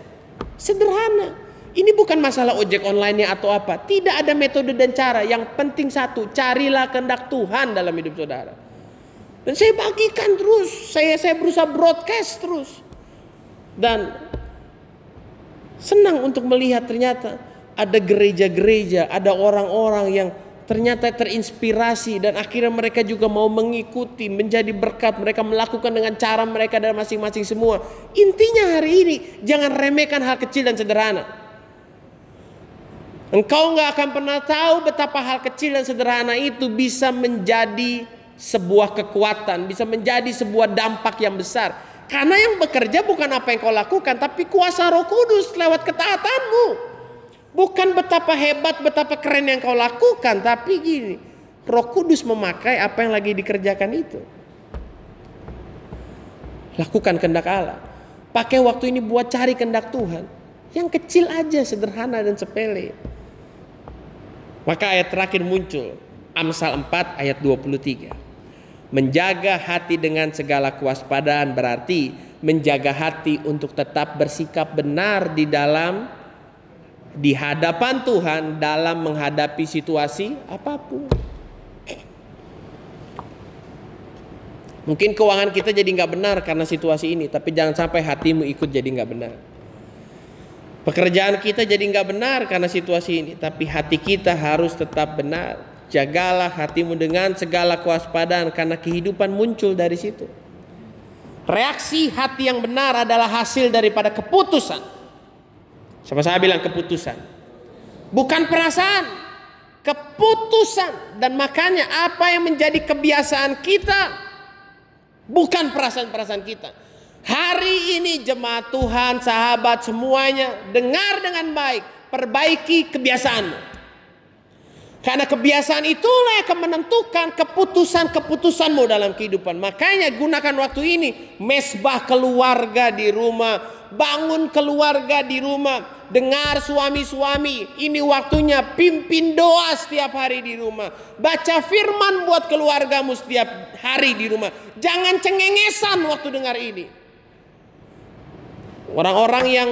Sederhana, ini bukan masalah ojek online-nya atau apa. Tidak ada metode dan cara. Yang penting satu, carilah kehendak Tuhan dalam hidup saudara. Dan saya bagikan terus. Saya saya berusaha broadcast terus. Dan senang untuk melihat ternyata ada gereja-gereja, ada orang-orang yang ternyata terinspirasi dan akhirnya mereka juga mau mengikuti menjadi berkat mereka melakukan dengan cara mereka dan masing-masing semua intinya hari ini jangan remehkan hal kecil dan sederhana Engkau nggak akan pernah tahu betapa hal kecil dan sederhana itu bisa menjadi sebuah kekuatan, bisa menjadi sebuah dampak yang besar. Karena yang bekerja bukan apa yang kau lakukan, tapi kuasa Roh Kudus lewat ketaatanmu. Bukan betapa hebat, betapa keren yang kau lakukan, tapi gini, Roh Kudus memakai apa yang lagi dikerjakan itu. Lakukan kehendak Allah. Pakai waktu ini buat cari kehendak Tuhan. Yang kecil aja, sederhana dan sepele. Maka ayat terakhir muncul. Amsal 4 ayat 23. Menjaga hati dengan segala kewaspadaan berarti menjaga hati untuk tetap bersikap benar di dalam di hadapan Tuhan dalam menghadapi situasi apa pun. Mungkin keuangan kita jadi nggak benar karena situasi ini, tapi jangan sampai hatimu ikut jadi nggak benar. Pekerjaan kita jadi nggak benar karena situasi ini, tapi hati kita harus tetap benar. Jagalah hatimu dengan segala kewaspadaan karena kehidupan muncul dari situ. Reaksi hati yang benar adalah hasil daripada keputusan. Sama saya bilang keputusan. Bukan perasaan, keputusan. Dan makanya apa yang menjadi kebiasaan kita Bukan perasaan-perasaan kita. Hari ini jemaat Tuhan, sahabat semuanya, dengar dengan baik, perbaiki kebiasaanmu. Karena kebiasaan itulah yang menentukan keputusan-keputusanmu dalam kehidupan. Makanya gunakan waktu ini, mesbah keluarga di rumah, bangun keluarga di rumah, dengar suami-suami, ini waktunya pimpin doa setiap hari di rumah. Baca firman buat keluargamu setiap hari di rumah. Jangan cengengesan waktu dengar ini. Orang-orang yang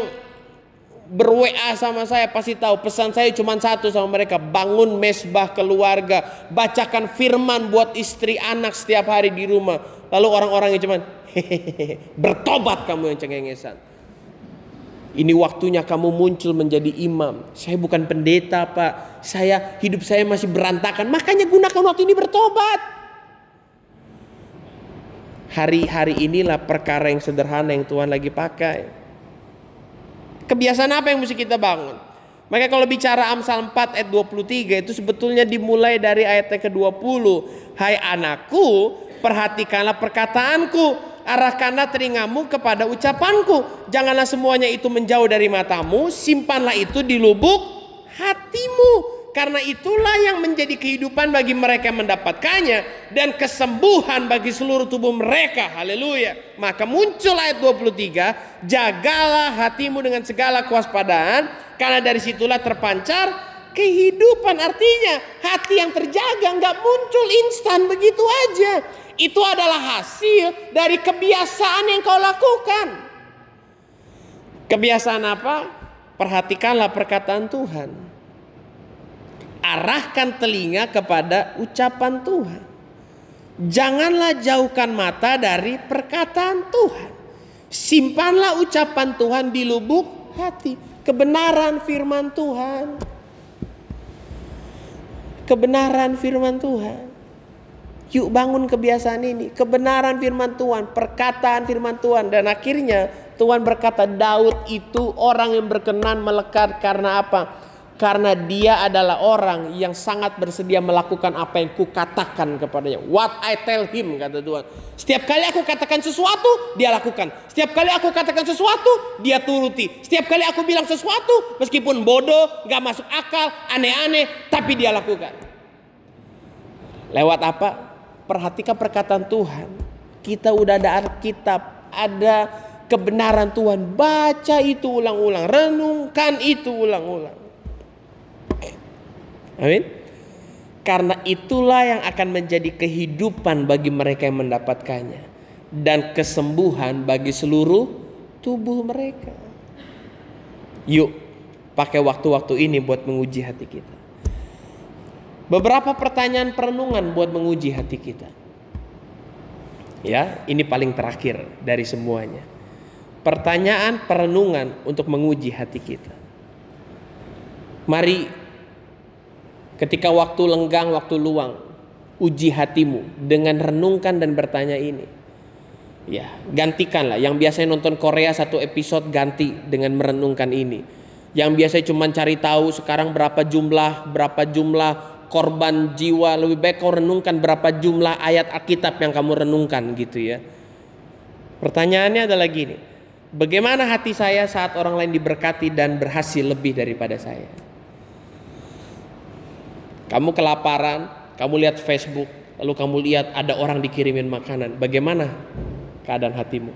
ber-WA sama saya pasti tahu pesan saya cuma satu sama mereka bangun mesbah keluarga bacakan firman buat istri anak setiap hari di rumah lalu orang-orang yang cuman bertobat kamu yang cengengesan ini waktunya kamu muncul menjadi imam. Saya bukan pendeta, Pak. Saya hidup saya masih berantakan. Makanya gunakan waktu ini bertobat. Hari-hari inilah perkara yang sederhana yang Tuhan lagi pakai. Kebiasaan apa yang mesti kita bangun? Maka kalau bicara Amsal 4 ayat 23 itu sebetulnya dimulai dari ayat yang ke-20. Hai anakku, perhatikanlah perkataanku arahkanlah telingamu kepada ucapanku. Janganlah semuanya itu menjauh dari matamu, simpanlah itu di lubuk hatimu. Karena itulah yang menjadi kehidupan bagi mereka mendapatkannya dan kesembuhan bagi seluruh tubuh mereka. Haleluya. Maka muncul ayat 23, jagalah hatimu dengan segala kewaspadaan karena dari situlah terpancar kehidupan. Artinya hati yang terjaga nggak muncul instan begitu aja itu adalah hasil dari kebiasaan yang kau lakukan. Kebiasaan apa? Perhatikanlah perkataan Tuhan. Arahkan telinga kepada ucapan Tuhan. Janganlah jauhkan mata dari perkataan Tuhan. Simpanlah ucapan Tuhan di lubuk hati. Kebenaran firman Tuhan. Kebenaran firman Tuhan. Yuk bangun kebiasaan ini. Kebenaran firman Tuhan, perkataan firman Tuhan. Dan akhirnya Tuhan berkata Daud itu orang yang berkenan melekat karena apa? Karena dia adalah orang yang sangat bersedia melakukan apa yang kukatakan kepadanya. What I tell him kata Tuhan. Setiap kali aku katakan sesuatu, dia lakukan. Setiap kali aku katakan sesuatu, dia turuti. Setiap kali aku bilang sesuatu, meskipun bodoh, gak masuk akal, aneh-aneh, tapi dia lakukan. Lewat apa? perhatikan perkataan Tuhan. Kita udah ada Alkitab, ada kebenaran Tuhan. Baca itu ulang-ulang, renungkan itu ulang-ulang. Amin. Karena itulah yang akan menjadi kehidupan bagi mereka yang mendapatkannya dan kesembuhan bagi seluruh tubuh mereka. Yuk, pakai waktu-waktu ini buat menguji hati kita. Beberapa pertanyaan perenungan buat menguji hati kita. Ya, ini paling terakhir dari semuanya. Pertanyaan perenungan untuk menguji hati kita. Mari ketika waktu lenggang, waktu luang, uji hatimu dengan renungkan dan bertanya ini. Ya, gantikanlah. Yang biasanya nonton Korea satu episode ganti dengan merenungkan ini. Yang biasanya cuma cari tahu sekarang berapa jumlah, berapa jumlah korban jiwa lebih baik kau renungkan berapa jumlah ayat Alkitab yang kamu renungkan gitu ya pertanyaannya adalah gini bagaimana hati saya saat orang lain diberkati dan berhasil lebih daripada saya Kamu kelaparan, kamu lihat Facebook, lalu kamu lihat ada orang dikirimin makanan. Bagaimana keadaan hatimu?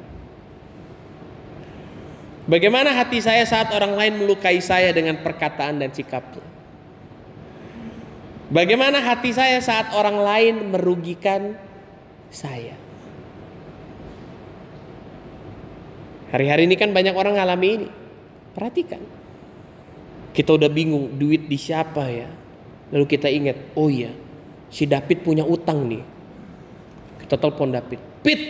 Bagaimana hati saya saat orang lain melukai saya dengan perkataan dan sikapnya? Bagaimana hati saya saat orang lain merugikan saya? Hari-hari ini kan banyak orang ngalami ini. Perhatikan. Kita udah bingung duit di siapa ya. Lalu kita ingat, oh iya, si David punya utang nih. Kita telepon David, Pit,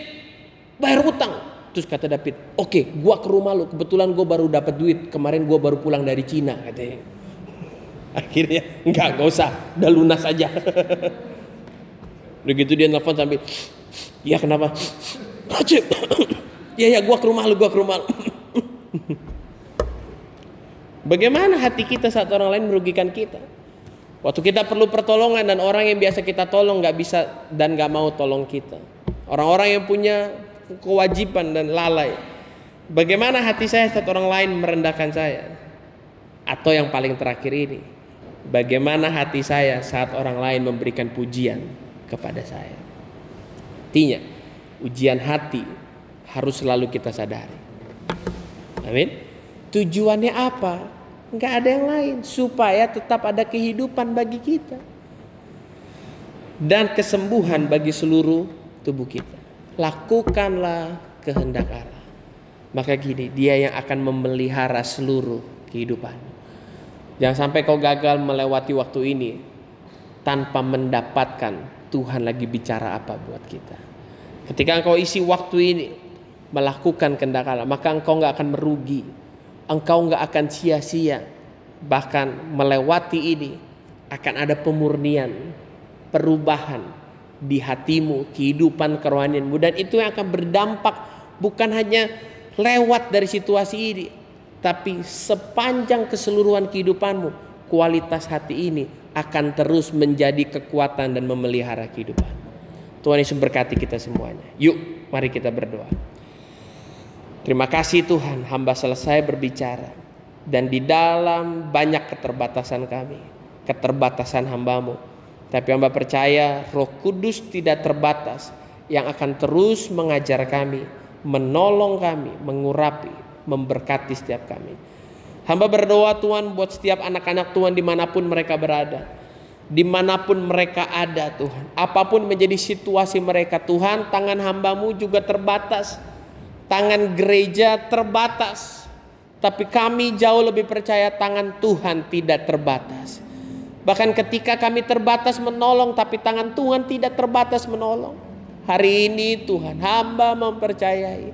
bayar utang. Terus kata David, oke, okay, gua ke rumah lu. Kebetulan gua baru dapat duit. Kemarin gua baru pulang dari Cina, katanya. *laughs* Akhirnya, enggak, enggak usah, udah lunas aja. *laughs* Begitu dia nelfon sambil, ya kenapa? Rajib, ya ya, gua ke rumah lu, gua ke rumah lu. *laughs* Bagaimana hati kita saat orang lain merugikan kita? Waktu kita perlu pertolongan dan orang yang biasa kita tolong nggak bisa dan nggak mau tolong kita. Orang-orang yang punya kewajiban dan lalai. Bagaimana hati saya saat orang lain merendahkan saya? Atau yang paling terakhir ini, bagaimana hati saya saat orang lain memberikan pujian kepada saya? Artinya, ujian hati harus selalu kita sadari. Amin. Tujuannya apa? Nggak ada yang lain supaya tetap ada kehidupan bagi kita dan kesembuhan bagi seluruh tubuh kita. Lakukanlah kehendak Allah. Maka gini, dia yang akan memelihara seluruh kehidupan. Jangan sampai kau gagal melewati waktu ini tanpa mendapatkan Tuhan lagi bicara apa buat kita. Ketika engkau isi waktu ini melakukan kehendak Allah, maka engkau nggak akan merugi engkau nggak akan sia-sia. Bahkan melewati ini akan ada pemurnian, perubahan di hatimu, kehidupan kerohanianmu dan itu yang akan berdampak bukan hanya lewat dari situasi ini, tapi sepanjang keseluruhan kehidupanmu, kualitas hati ini akan terus menjadi kekuatan dan memelihara kehidupan. Tuhan Yesus berkati kita semuanya. Yuk, mari kita berdoa. Terima kasih Tuhan, hamba selesai berbicara. Dan di dalam banyak keterbatasan kami, keterbatasan hambamu. Tapi hamba percaya roh kudus tidak terbatas yang akan terus mengajar kami, menolong kami, mengurapi, memberkati setiap kami. Hamba berdoa Tuhan buat setiap anak-anak Tuhan di mana pun mereka berada. Di mana pun mereka ada Tuhan. Apa pun menjadi situasi mereka Tuhan, tangan hambamu juga terbatas Tangan gereja terbatas, tapi kami jauh lebih percaya tangan Tuhan tidak terbatas. Bahkan ketika kami terbatas menolong, tapi tangan Tuhan tidak terbatas menolong. Hari ini Tuhan, hamba mempercayai,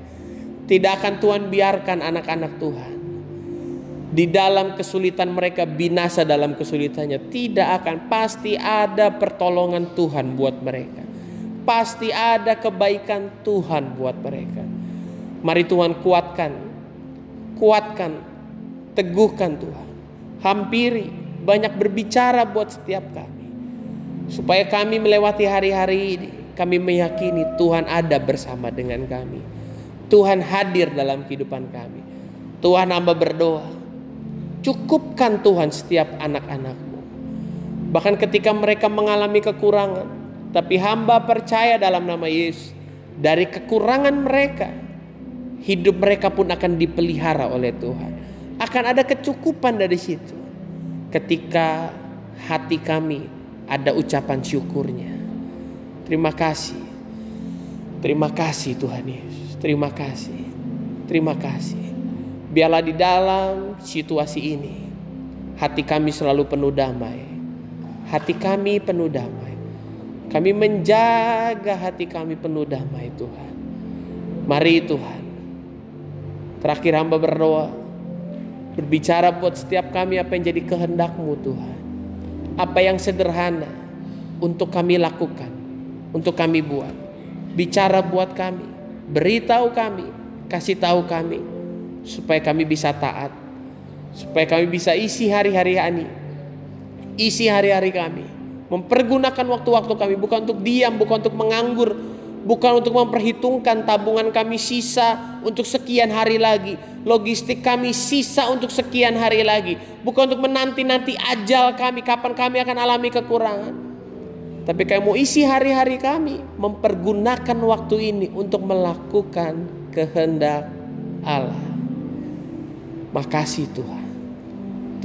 tidak akan Tuhan biarkan anak-anak Tuhan di dalam kesulitan mereka binasa dalam kesulitannya. Tidak akan pasti ada pertolongan Tuhan buat mereka. Pasti ada kebaikan Tuhan buat mereka. Mari Tuhan kuatkan, kuatkan, teguhkan Tuhan. Hampiri, banyak berbicara buat setiap kami. Supaya kami melewati hari-hari ini, kami meyakini Tuhan ada bersama dengan kami. Tuhan hadir dalam kehidupan kami. Tuhan hamba berdoa, cukupkan Tuhan setiap anak-anakmu. Bahkan ketika mereka mengalami kekurangan, tapi hamba percaya dalam nama Yesus, dari kekurangan mereka, hidup mereka pun akan dipelihara oleh Tuhan. Akan ada kecukupan dari situ. Ketika hati kami ada ucapan syukurnya. Terima kasih. Terima kasih Tuhan Yesus. Terima kasih. Terima kasih. Biarlah di dalam situasi ini hati kami selalu penuh damai. Hati kami penuh damai. Kami menjaga hati kami penuh damai Tuhan. Mari Tuhan Terakhir hamba berdoa. Berbicara buat setiap kami apa yang jadi kehendakmu Tuhan. Apa yang sederhana untuk kami lakukan. Untuk kami buat. Bicara buat kami. Beritahu kami. Kasih tahu kami. Supaya kami bisa taat. Supaya kami bisa isi hari-hari ini. Isi hari-hari kami. Mempergunakan waktu-waktu kami. Bukan untuk diam. Bukan untuk menganggur bukan untuk memperhitungkan tabungan kami sisa untuk sekian hari lagi, logistik kami sisa untuk sekian hari lagi. Bukan untuk menanti-nanti ajal kami, kapan kami akan alami kekurangan. Tapi kami mau isi hari-hari kami, mempergunakan waktu ini untuk melakukan kehendak Allah. Makasih Tuhan.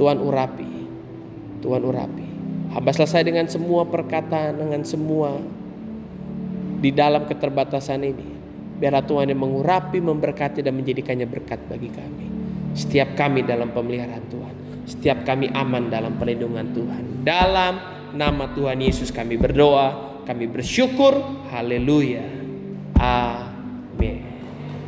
Tuhan urapi. Tuhan urapi. Hamba selesai dengan semua perkataan, dengan semua di dalam keterbatasan ini. Biarlah Tuhan yang mengurapi, memberkati dan menjadikannya berkat bagi kami. Setiap kami dalam pemeliharaan Tuhan. Setiap kami aman dalam perlindungan Tuhan. Dalam nama Tuhan Yesus kami berdoa, kami bersyukur. Haleluya. Amin.